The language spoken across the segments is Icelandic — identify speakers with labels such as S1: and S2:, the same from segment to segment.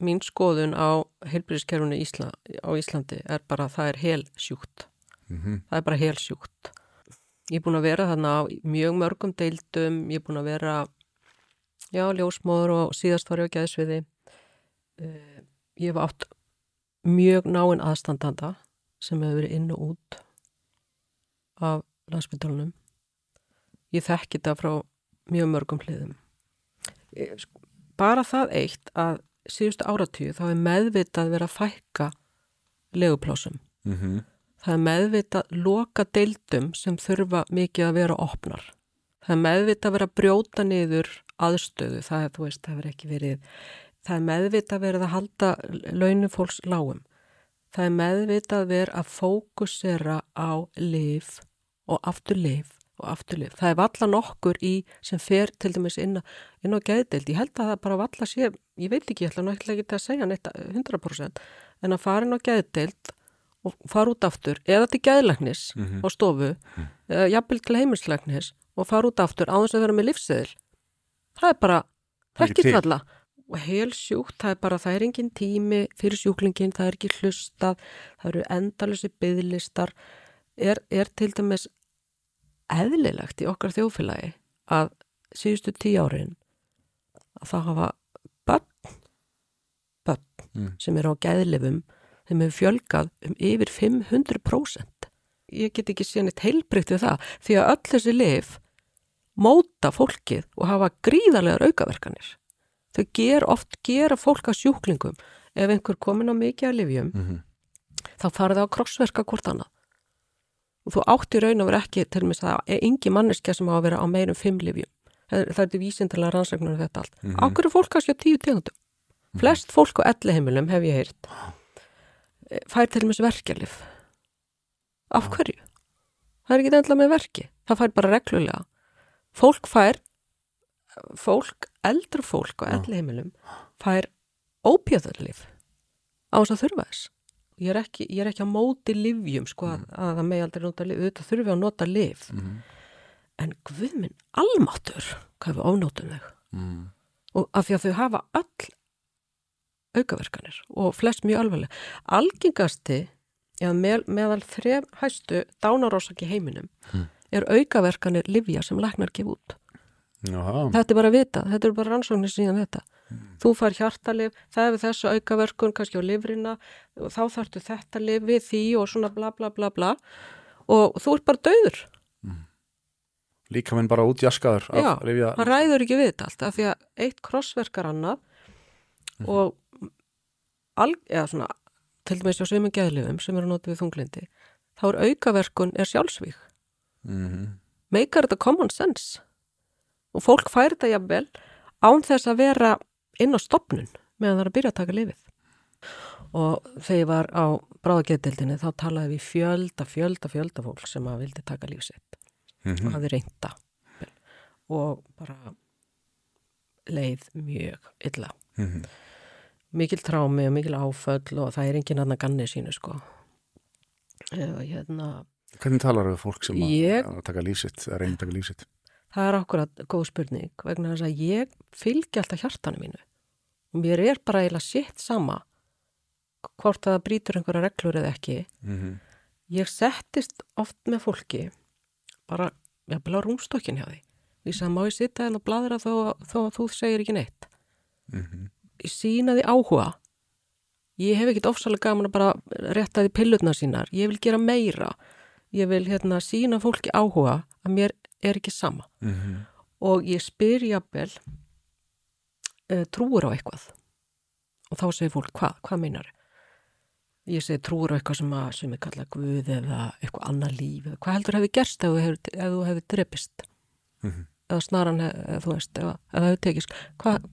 S1: mín skoðun á heilbríðiskerfunu Ísla, á Íslandi er bara að það er hel sjúkt.
S2: Mm
S1: Það er bara hel sjúkt. Ég er búin að vera þarna á mjög mörgum deildum, ég er búin að vera, já, ljósmóður og síðast var ég á geðsviði. Eh, Ég hef átt mjög náinn aðstandanda sem hefur verið inn og út af landsbytalunum. Ég þekki þetta frá mjög mörgum hliðum. Ég- sko, Bara það eitt að síðustu áratíu þá er meðvitað verið að fækka leguplásum.
S2: -hmm.
S1: Það er meðvitað loka deildum sem þurfa mikið að vera opnar. Það er meðvitað að vera að brjóta niður aðstöðu. Það er, veist, það verið ekki verið. Það er meðvitað verið að halda launufólks lágum. Það er meðvitað verið að fókusera á lif og aftur lif og aftur lif. Það er valla nokkur í sem fer til dæmis inn, á- inn á geðdeild. Ég held að það bara valla sé, ég veit ekki, ég ætla náttúrulega ekki að segja neitt 100% en að fara inn á geðdeild og fara út aftur eða til geðlæknis
S2: Mhm.
S1: á stofu eða jafnvel til heimilslæknis og fara út aftur á þess að vera með lífseðil það er bara,
S2: Það er ekki
S1: falla og heil sjúkt, það er bara, það er engin tími fyrir sjúklingin, það er ekki hlustað það eru endalusi byðlistar er, er til dæmis eðlilegt í okkar þjófélagi að síðustu tíu árin að það hafa börn börn
S2: Mm.
S1: sem eru á geðlifum þeim hefur fjölgað um yfir 500% ég get ekki séð neitt heilbrygt við það því að öll þessi lif móta fólkið og hafa gríðarlegar aukaverkanir þau ger oft gera fólk að sjúklingum ef einhver komin á mikið að lifjum
S2: Mm -hmm.
S1: þá farið það að krossverka hvort annað og þú átti raun að vera ekki til og með það er engi manneskja sem á að vera á meirum fimm lifjum það er, er til vísindalega rannsæknar um þetta allt. Mm. -hmm. ákveður fólk kannski á tíu tegundum? Flest fólk á elli heimilum hef ég heyrt eh, fær til og með verkjalif af hverju? það er ekki endla með verki það fær bara reglulega. Fólk fær fólk, eldra fólk á elli heimilum fær ópjöðarlif á þess að þurfa þess ég er ekki, ég er ekki á móti livjum sko að, að það megi aldrei nota lif auðvitað þurfi að nota lif
S2: Mhm.
S1: en guð minn almáttur hvað við ofnótum þau
S2: Mm.
S1: og af því að þau hafa öll aukaverkanir og flest mjög alvarlega algengasti eða með, meðal þref hæstu dánarósaki heiminum
S2: Hmm.
S1: er aukaverkanir livja sem læknar gef út
S2: Jaha.
S1: þetta er bara að vita, þetta er bara rannsóknir síðan þetta þú fær hjartalif, það hefur þessu aukaverkun kannski á lifrina og þá þarftu þetta lif við því og svona bla bla bla bla. Og þú ert bara döður
S2: Líka minn bara útjaskaður
S1: Já,
S2: rifja
S1: hann ræður ekki við þetta allt af því að eitt krossverkar annað og al, eða svona, til dæmis á sveimum geðlifum sem eru notið við þunglindi þá er aukaverkun er sjálfsvík
S2: mm
S1: meikar þetta common sense? Og fólk fær þetta jafnvel án þess að vera inn á stopnun meðan það er að byrja að taka lifið og þegar ég var á bráðageðdildinni þá talaði við fjölda, fjölda, fjölda fólk sem að vildi taka lífsitt og hafði reynda og bara leið mjög illa.
S2: Mhm.
S1: mikil trámi og mikil áföll og það er engin annan ganni sínu sko. Eða hérna
S2: Hvernig talar við fólk sem að,
S1: Ég-
S2: að taka lífsitt, að reyna að taka lífsitt?
S1: það er akkurat góð spurning vegna þess að ég fylgi alltaf hjartanu mínu og mér er bara eiginlega sitt sama hvort að það brýtur einhverja reglur eða ekki.
S2: Mm
S1: ég settist oft með fólki bara, jafnvel á rúmstokkin hjá því. Ég sagði, má ég sitta hérna og bladra þó, þó að þú segir ekki neitt?
S2: -hmm.
S1: ég sína því áhuga. Ég hef ekkit ofsalega gaman að bara rétta því pillutna sínar, ég vil gera meira. Ég vil hérna sína fólki áhuga að mér er ekki sama.
S2: Mm
S1: og ég spyr jafnvel uh, trúur á eitthvað. Og þá segir fólk, hvað, hvað meinar? Ég segi trúur á eitthvað sem að sem er kallað guð eða eitthvað annað líf eða hvað heldur hefði gerst ef þú hefði, ef þú hefði drepist?
S2: Mhm.
S1: eða snaran, eða þú veist eða, eða hefði tekist, hvað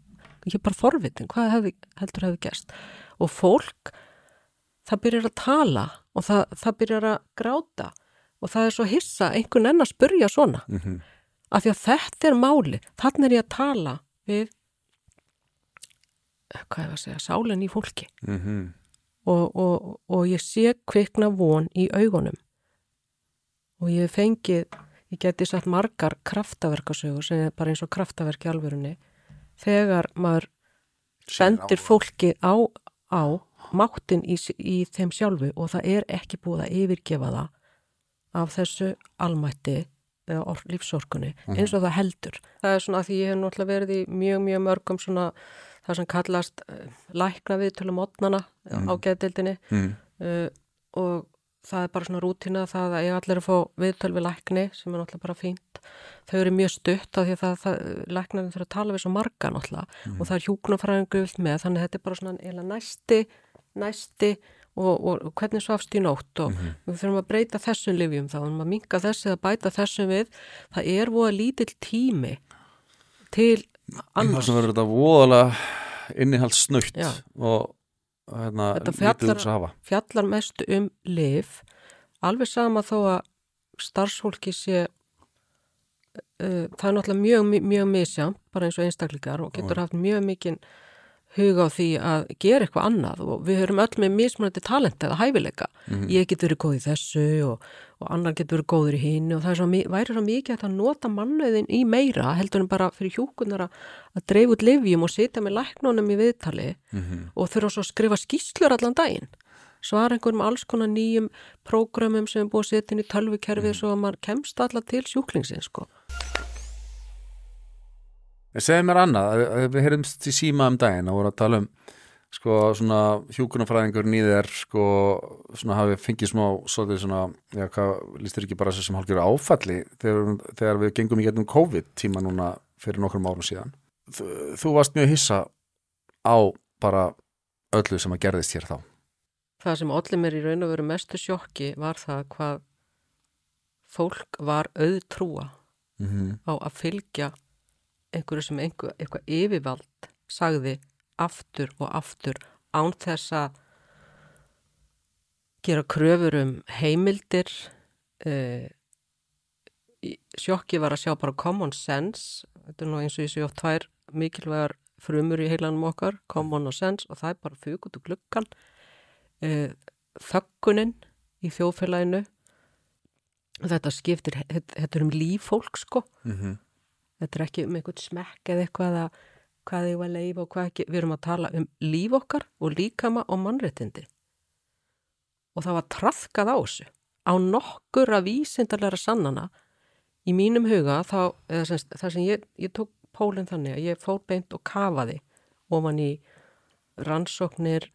S1: ég er bara forvitin, hvað hefði, heldur hefði gerst? Og fólk það byrjar að tala og það, það byrjar að gráta. Og það er svo hissa einhvern enn að spurja svona.
S2: -hmm.
S1: af því að þetta er máli þannig er ég að tala við hvað er að segja sálinn í fólki.
S2: Mm -hmm.
S1: og, og, og ég sé kvikna von í augunum. Og ég hef fengið ég geti satt margar kraftaverkasögur sem er bara eins og kraftaverk í alvörunni. Þegar maður bendir fólki á, á máttin í, í þeim sjálfu og það er ekki búið að yfirgefa það af þessu almætti eða or, lífsorkunni eins og það heldur. Það er svona að því ég hef náttúrulega verið í mjög, mjög mörgum svona það sem kallast uh, lækna við til um mótnana á geðdeildinni.
S2: Mm.
S1: uh, og það er bara svona rútina það að ég allir að fá viðtöl við lækni sem er náttúrulega bara fínt þau eru mjög stutt af því að það, það læknarinn þurfa að tala við svo marga náttúrulega. Og það er hjúknarfræðingu vilt með þannig að þetta er bara svona næsti næsti og, og, og hvernig svafst í nótt og við þurfum að breyta þessum livjum þá, við þurfum að minka þessi eða bæta þessum við. Það er voða lítill tími til annars.
S2: Sem verður þetta voðalega innihald snögt
S1: Já.
S2: og hérna,
S1: Þetta fjallar-
S2: þess
S1: fjallar mest um liv alveg sama þó að starfsfólki sé uh, það er náttúrulega mjög, mjög misjant bara eins og einstaklingar og getur haft mjög mikinn huga á því að gera eitthvað annað og við höfum öll með mismunandi talent eða hæfileika. Ég get verið góð í þessu og, og annar get verið góður í hinn og það svo, væri svo mikið að nota mannöðin í meira heldur en bara fyrir hjúkunar að, dreif út livjum og sitja með læknunum í viðtali og þurfa svo að skrifa skýslur allan daginn svara einhverjum alls konar nýjum prógramum sem er búið að setja inn í tölvukerfið svo að maður kemst alla til sjúklingsins sko.
S2: En segðu mér annað, að- að við heyrðumst í síma um daginn og voru að tala um sko svona hjúkunarfræðingur nýðir sko svona hafi fengið smá svolítið svona, já hvað lístur ekki bara þessu sem hálfgjör áfalli þegar, þegar við gengum í getnum COVID tíma núna fyrir nokkrum árum síðan þú, þú varst mjög hissa á bara öllu sem að gerðist hér þá
S1: Það sem allir mér í raun og veru mestu sjokki var það hvað fólk var auðtrúa
S2: mm -hmm.
S1: á að fylgja einhverju sem einhver, eitthvað yfirvald sagði aftur og aftur án þess að gera kröfur um heimildir uh, sjokki var að sjá bara common sense. Þetta er nú eins og ég sé oft tvær mikilvægar frumur í heilanum okkar common sense og það er bara fug út úr gluggan uh, þöggunin í þjóðfélaginu þetta skiptir þetta þetta er um líf fólk sko þetta er ekki um einhvern smekk eða eitthvað að hvað ég var að leifa og hvað ekki. Við erum að tala um líf okkar og líkama og mannréttindi. Og það var trafkað á þessu. Á nokkur að vísindarlega sannana í mínum huga þá, sem, það sem ég, ég tók pólinn þannig að ég fór beint og kafaði ofan í rannsóknir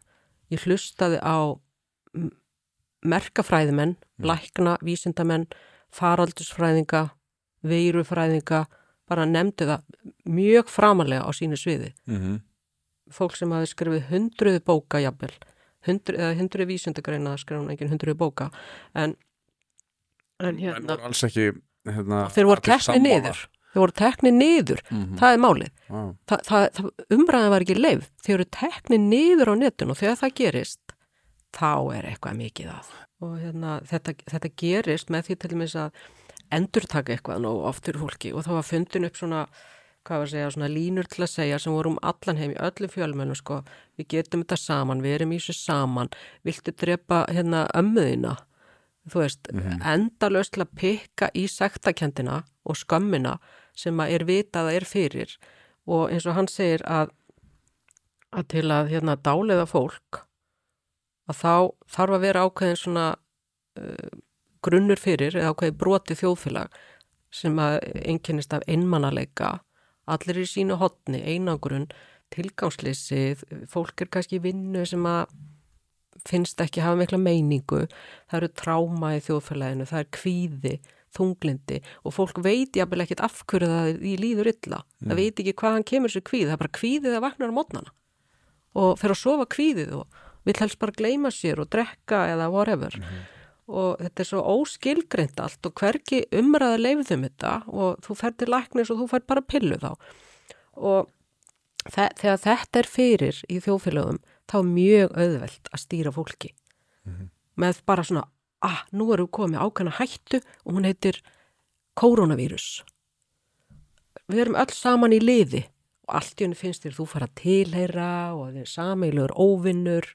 S1: ég hlustaði á merkafræðimenn, lækna, vísindamenn, faraldusfræðinga, veirufræðinga, bara nefndi það mjög framalega á sínu sviði.
S2: Mm -hmm.
S1: Fólk sem hafi skrifið hundruðu bóka jafnvel, hundru, eða hundruðu vísindagreina skrifum engin hundruðu bóka, en, en
S2: En
S1: hérna,
S2: voru alls ekki hérna,
S1: þeir voru
S2: allir
S1: tekni
S2: sammála.
S1: niður. Þeir voru tekni niður,
S2: Mhm.
S1: það er málið.
S2: Vá.
S1: Þa, það, það, umræðan var ekki leið, þeir eru tekni niður á netun og þegar það gerist, þá er eitthvað mikið að. Og hérna, þetta, þetta gerist með því til dæmis að endurtaka eitthvað nú oft fyrir fólki. Og það var fundin upp svona, hvað var að segja, svona línur til að segja sem voru um allan heim í öllum fjölmennu, sko, við getum þetta saman, við erum í þessu saman, viltu drepa hérna ömmuðina, þú veist, endalaust til að pikka í sektakendina og skömmina sem að er vitað að er fyrir. Og eins og hann segir að, að til að hérna dáliða fólk að þá þarf að vera ákveðin svona uh, grunnur fyrir eða ákveði broti þjóðfélag sem að einkennist af einmannaleika. Allir í sínu hotni, einangrun tilgangslýsið, fólk er kannski vinnu sem að finnst ekki hafa mikla meiningu. Það eru tráma í þjóðfélaginu, það er kvíði þunglindi og fólk veit jafnvel ekkit af hverju það í líður illa. Það veit ekki hvaðan kemur sér kvíð það er bara kvíðið að vakna á mótnana og fer að sofa kvíðið og vill helst bara gleyma sér og drekka eða whatever og þetta er svo óskilgreint allt og hverki umræða leifðum þetta og þú fer til læknis og þú fer bara pillu þá. Og þe þegar þetta er fyrir í þjóðfélögum þá er mjög auðvelt að stýra fólki. Með bara svona ah, nú erum við komið ákveðna hættu og hún heitir koronavírus við erum öll saman í liði og allt í henni finnst þér þú fara að tilheyra og þið er sameiglur óvinnur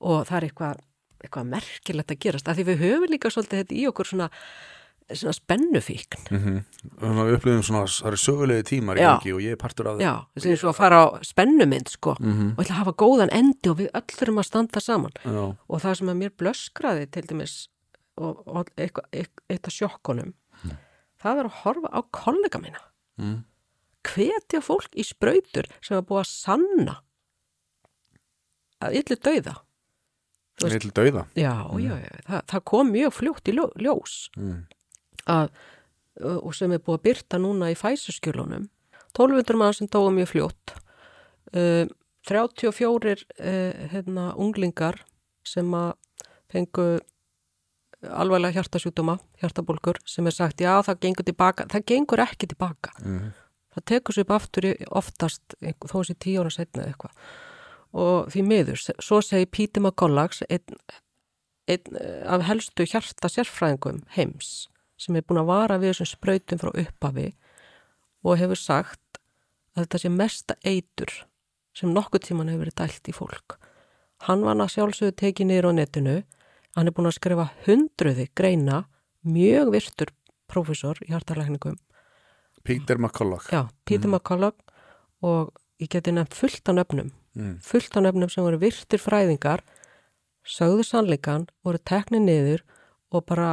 S1: og það er eitthvað eitthvað merkilegt að gerast, af því við höfum líka svolítið þetta í okkur svona svona spennufíkn.
S2: Mm Við upplifum svona, það eru sögulegi tímar í
S1: Já.
S2: gangi og ég er partur af
S1: já, þessi eins og að fara á spennumynd sko
S2: Mhm.
S1: og ætla að hafa góðan endi og við öll þurfum að standa saman.
S2: Já,
S1: og það sem að mér blöskraði til dæmis og, og eitt af sjokkunum það var að horfa á kollega mína.
S2: Mm.
S1: hvetja fólk í sprautur sem var búið að sanna að yllu dauða veist-
S2: dauða.
S1: Já, já, já, það, það kom mjög fljótt í ljó, ljós
S2: mm.
S1: að, og sem er búið að byrta núna í fæsuskjölunum 1200 mann sem dóa mjög fljótt uh, 34 uh, hérna, unglingar sem að fengu alvarlega hjartasjúdóma, hjartabólkur sem er sagt, já það gengur tilbaka það gengur ekki tilbaka.
S2: Mm.
S1: það tekur sér upp aftur oftast þó þessi tíu ára setna eða eitthvað og því miður, svo segi Píti McCollags einn, einn eh, af helstu hjarta sérfræðingum heims sem er búin að vara við þessum sprautum frá upphafi og hefur sagt að þetta sé mesta eitur sem nokkuð tíman hefur verið dælt í fólk. Hann var að sjálfsögðu tekið niður á netinu. Hann er búin að skrifa hundruði greina mjög virtur prófessor í hjartalækningum.
S2: Peter McCulloch.
S1: Já, Peter McCulloch og ég geti nefnt fullt af nöfnum,
S2: mm.
S1: fullt af nöfnum sem voru virtir fræðingar, sögðu sannleikan, voru teknið niður og bara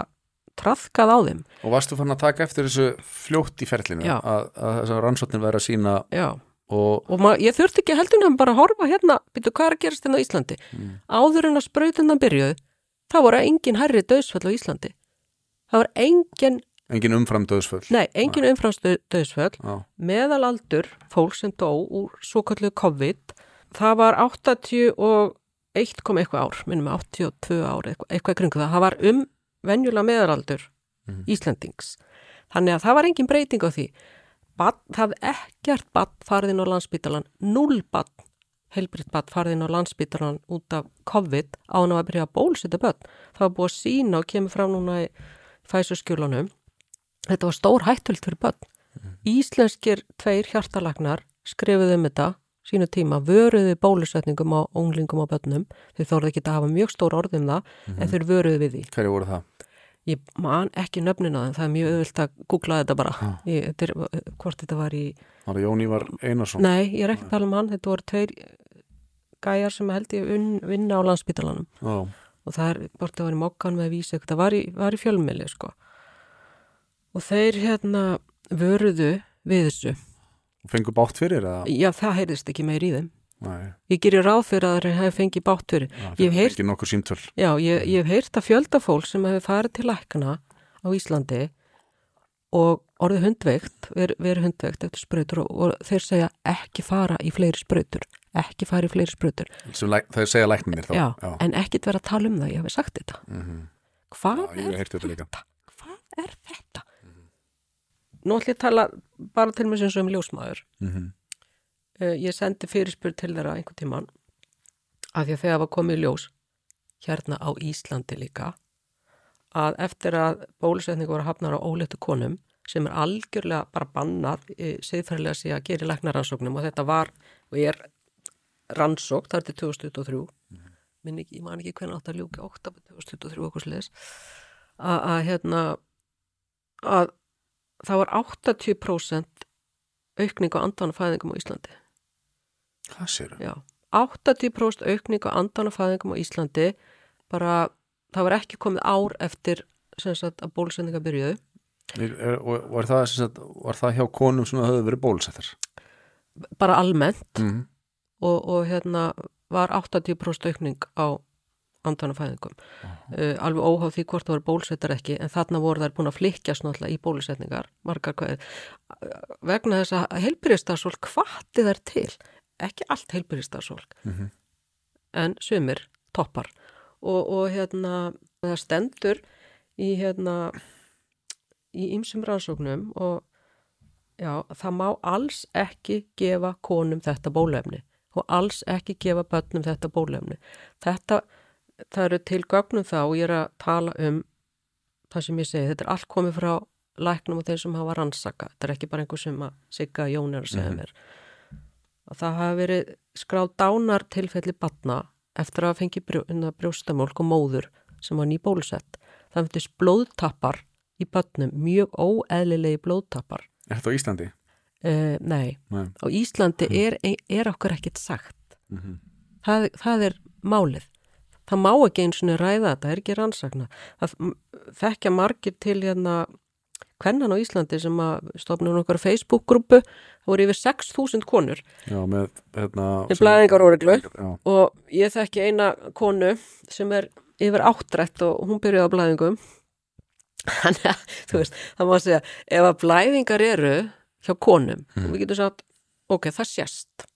S1: trafkað á þeim.
S2: Og varstu fann að taka eftir þessu fljótt í ferlinu
S1: Já.
S2: að, að þessar rannsóknir verið að sína
S1: Já,
S2: og
S1: og mað, ég þurfti ekki heldur nefn bara að horfa hérna, býtu hvað er að gerast hérna á Íslandi? Áður en að sprautundan byrjuð, það voru engin hærri döðsföll á Íslandi. Það voru engin,
S2: engin umfram döðsföll
S1: nei, engin umframstu döðsföll. Meðalaldur fólk sem dó úr svo kallu COVID það var 81 kom eitthvað ár, minnum við 82 ár eitthvað, eitthvað í kringu það, það var um venjulega meðalaldur
S2: Mhm.
S1: Íslandings þannig að það var engin breyting á því. Bad, það ekkert badd farið inn á landsbítalan, null badd heilbritt badd farið inn á landsbítalan út af COVID á hann að byrja að bólsita börn, það var búið að sína og kemur frá núna í fæsurskjölunum þetta var stór hættult fyrir börn. Íslenskir tveir hjartalagnar skrifuðu um þetta sínu tíma, vöruðu bólusetningum á unglingum og börnum, þeir þóruðu ekki að hafa mjög stór orð um það, en þeir vöruðu við því.
S2: hverju voru það?
S1: Ég man ekki nöfnina þeim, það er mjög auðvilt að googla þetta bara,
S2: Já.
S1: ég, þetta er, hvort þetta var í,
S2: Var það Jón Ívar Einarsson?
S1: nei, ég er ekki að tala um hann, þetta voru tveir gæjar sem held ég unn, vinna á landsbítalanum
S2: Já,
S1: og það er, hvort það var í mokkan með að vísa það var í, var í fjölmili, sko. Og þeir hérna vöruðu við þessu.
S2: Fengu bátt fyrir eða?
S1: Já, það heyrðist ekki meir í þeim.
S2: Nei,
S1: Ég gerir ráð fyrir að þeir hefði fengið bátt fyrir.
S2: já,
S1: hef heyrt-
S2: ekki nokkur símtöl
S1: Já, ég, ég hef heyrt að fjölda fólk sem hefur farið til lækna á Íslandi og orðið hundveikt, verið veri hundveikt eftir sprautur og, og þeir segja ekki fara í fleiri sprautur, ekki fara í fleiri
S2: læk, þau segja læknir þá
S1: Já, en ekkit vera að tala um það, ég hef sagt þetta.
S2: Mhm.
S1: Hvað
S2: Já,
S1: er
S2: þetta.
S1: Hvað er þetta? Nú ætlum ég að tala bara til mig sem um ljósmaður.
S2: Mhm.
S1: Uh, ég sendi fyrirspur til þeirra einhvern tíman að því að þegar var komið ljós hérna á Íslandi líka að eftir að bólusetningu voru hafnar á óleittu konum sem er algjörlega bara bannað e, siðferðilega sé að gera læknaransóknum og þetta var og er rannsók þar til 2023 minn ekki, ég man ekki hvernig átt að ljúka 8. 2023 okkur sliðis að hérna að það var 80% aukning á andanafæðingum á Íslandi
S2: Hvað sér?
S1: Já, 80% aukning á andanafæðingum á Íslandi bara, það var ekki komið ár eftir sagt að bólusendinga byrjuðu
S2: var það, sagt, var það hjá konum sem höfðu verið bólusettar?
S1: bara almennt
S2: Mm.
S1: og, og hérna var 80% aukning á andanafæðingum uh, alveg óháð því hvort það voru bólusettar ekki en þarna voru þær búin að flykkjast náttúrulega í bólusetningar margar hvað vegna þess að heilbyrðistarsfólk hvati þær til ekki allt heilbyrðistarsfólk
S2: Mhm.
S1: en sumir toppar og, og hérna það stendur í hérna í ymsum rannsóknum og já, það má alls ekki gefa konum þetta bólefni og alls ekki gefa börnum þetta bólefni. Þetta, það eru til gögnum þá og ég er að tala um það sem ég segi, þetta er allt komið frá læknum og þeir sem hafa rannsaka. Þetta er ekki bara einhver sem að sigga Jón er að segja
S2: Mhm.
S1: mér. Og það hafa verið skráð dánar tilfelli batna eftir að fengi brjó, brjóstamólk og móður sem var nýbólusett. Það myndist blóðtappar í börnum mjög óeðlilegi blóðtapar.
S2: Er þetta á Íslandi?
S1: Uh, nei,
S2: Nei.
S1: á Íslandi er, er okkur ekkert sagt.
S2: Mm
S1: Það, það er málið. Það má ekki eins og ræða þetta, er ekki rannsakna. Það þekkja margir til hérna kvennan á Íslandi sem að stofnum okkar Facebook-grúpu, það voru yfir 6.000 konur
S2: Já, með hérna
S1: með blæðingaróreglu
S2: Já,
S1: og ég þekki eina konu sem er yfir áttrætt og hún byrjuði á blæðingum þannig að, þú veist, það má segja ef að blæðingar eru hjá konum og við getum sagt, ok, það sést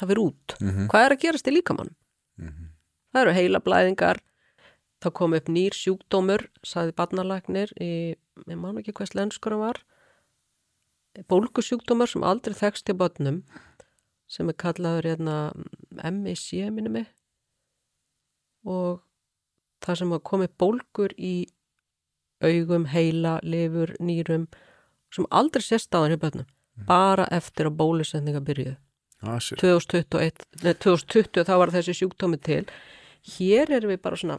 S1: það fyrir út,
S2: Mhm.
S1: hvað er að gerast í líkamann?
S2: Mhm.
S1: Það eru heila blæðingar það kom upp nýr sjúkdómur saði barnalagnir í, ég man ekki hvers lenskur hann var. Bólkusjúkdómur sem aldrei þekst til börnum sem er kallaður hérna, MSC minni mig. Og það sem var komið bólgur í augum, heila, lifur, nýrum sem aldrei sést á hann í börnum bara eftir að bólusendinga byrjuðu.
S2: Ah, shit.
S1: 2021, nei, 2020 þá var þessi sjúkdómi til hér erum við bara svona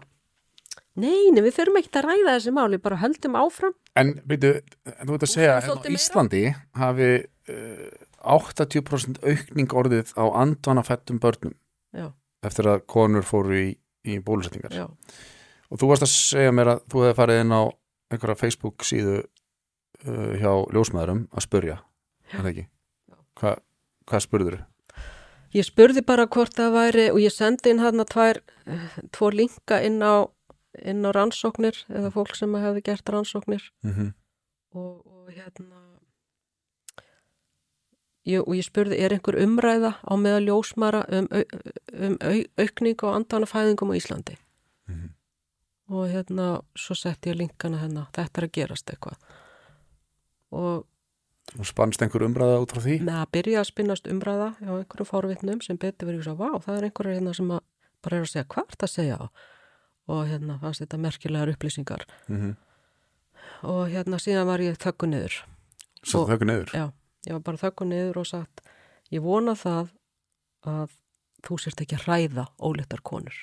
S1: nei, nei, við þurfum ekki að ræða þessi máli bara höldum áfram
S2: En byrju, þú veit að segja
S1: Útskýr
S2: hérna. Íslandi hafi uh, 80% aukning orðið á andvanafettum börnum
S1: já,
S2: eftir að konur fóru í, í bólusetningar
S1: já,
S2: og þú varst að segja mér að þú hefði farið inn á einhverja Facebook síðu uh, hjá ljósmaðurum að spurja er það ekki? Hva, hvað spurður?
S1: Ég spurði bara hvort það væri og ég sendi inn hérna tvær eh, tvo linka inn á inn á rannsóknir eða fólk sem hefði gert rannsóknir
S2: Mm -hmm.
S1: og, og hérna ég, og ég spurði er einhver umræða á meðal ljósmara um, au, um au, aukningu á andanafæðingum á Íslandi
S2: Mhm.
S1: og hérna svo setti ég linkana hérna þetta er að gerast eitthvað og
S2: og spannst einhver umræða út frá því?
S1: með að byrja að spinnast umræða á einhverjum fórvitnum sem betur verið vá, það er einhverjar hérna sem að bara er að segja, hvað er þetta að segja og hérna fannst þetta merkilegar upplýsingar
S2: Mm -hmm.
S1: og hérna síðan var ég þöggu niður Og-
S2: þau ekki niður?
S1: Já, ég var bara þöggu niður og sagt ég vona það að þú sért ekki að hræða ólittar konur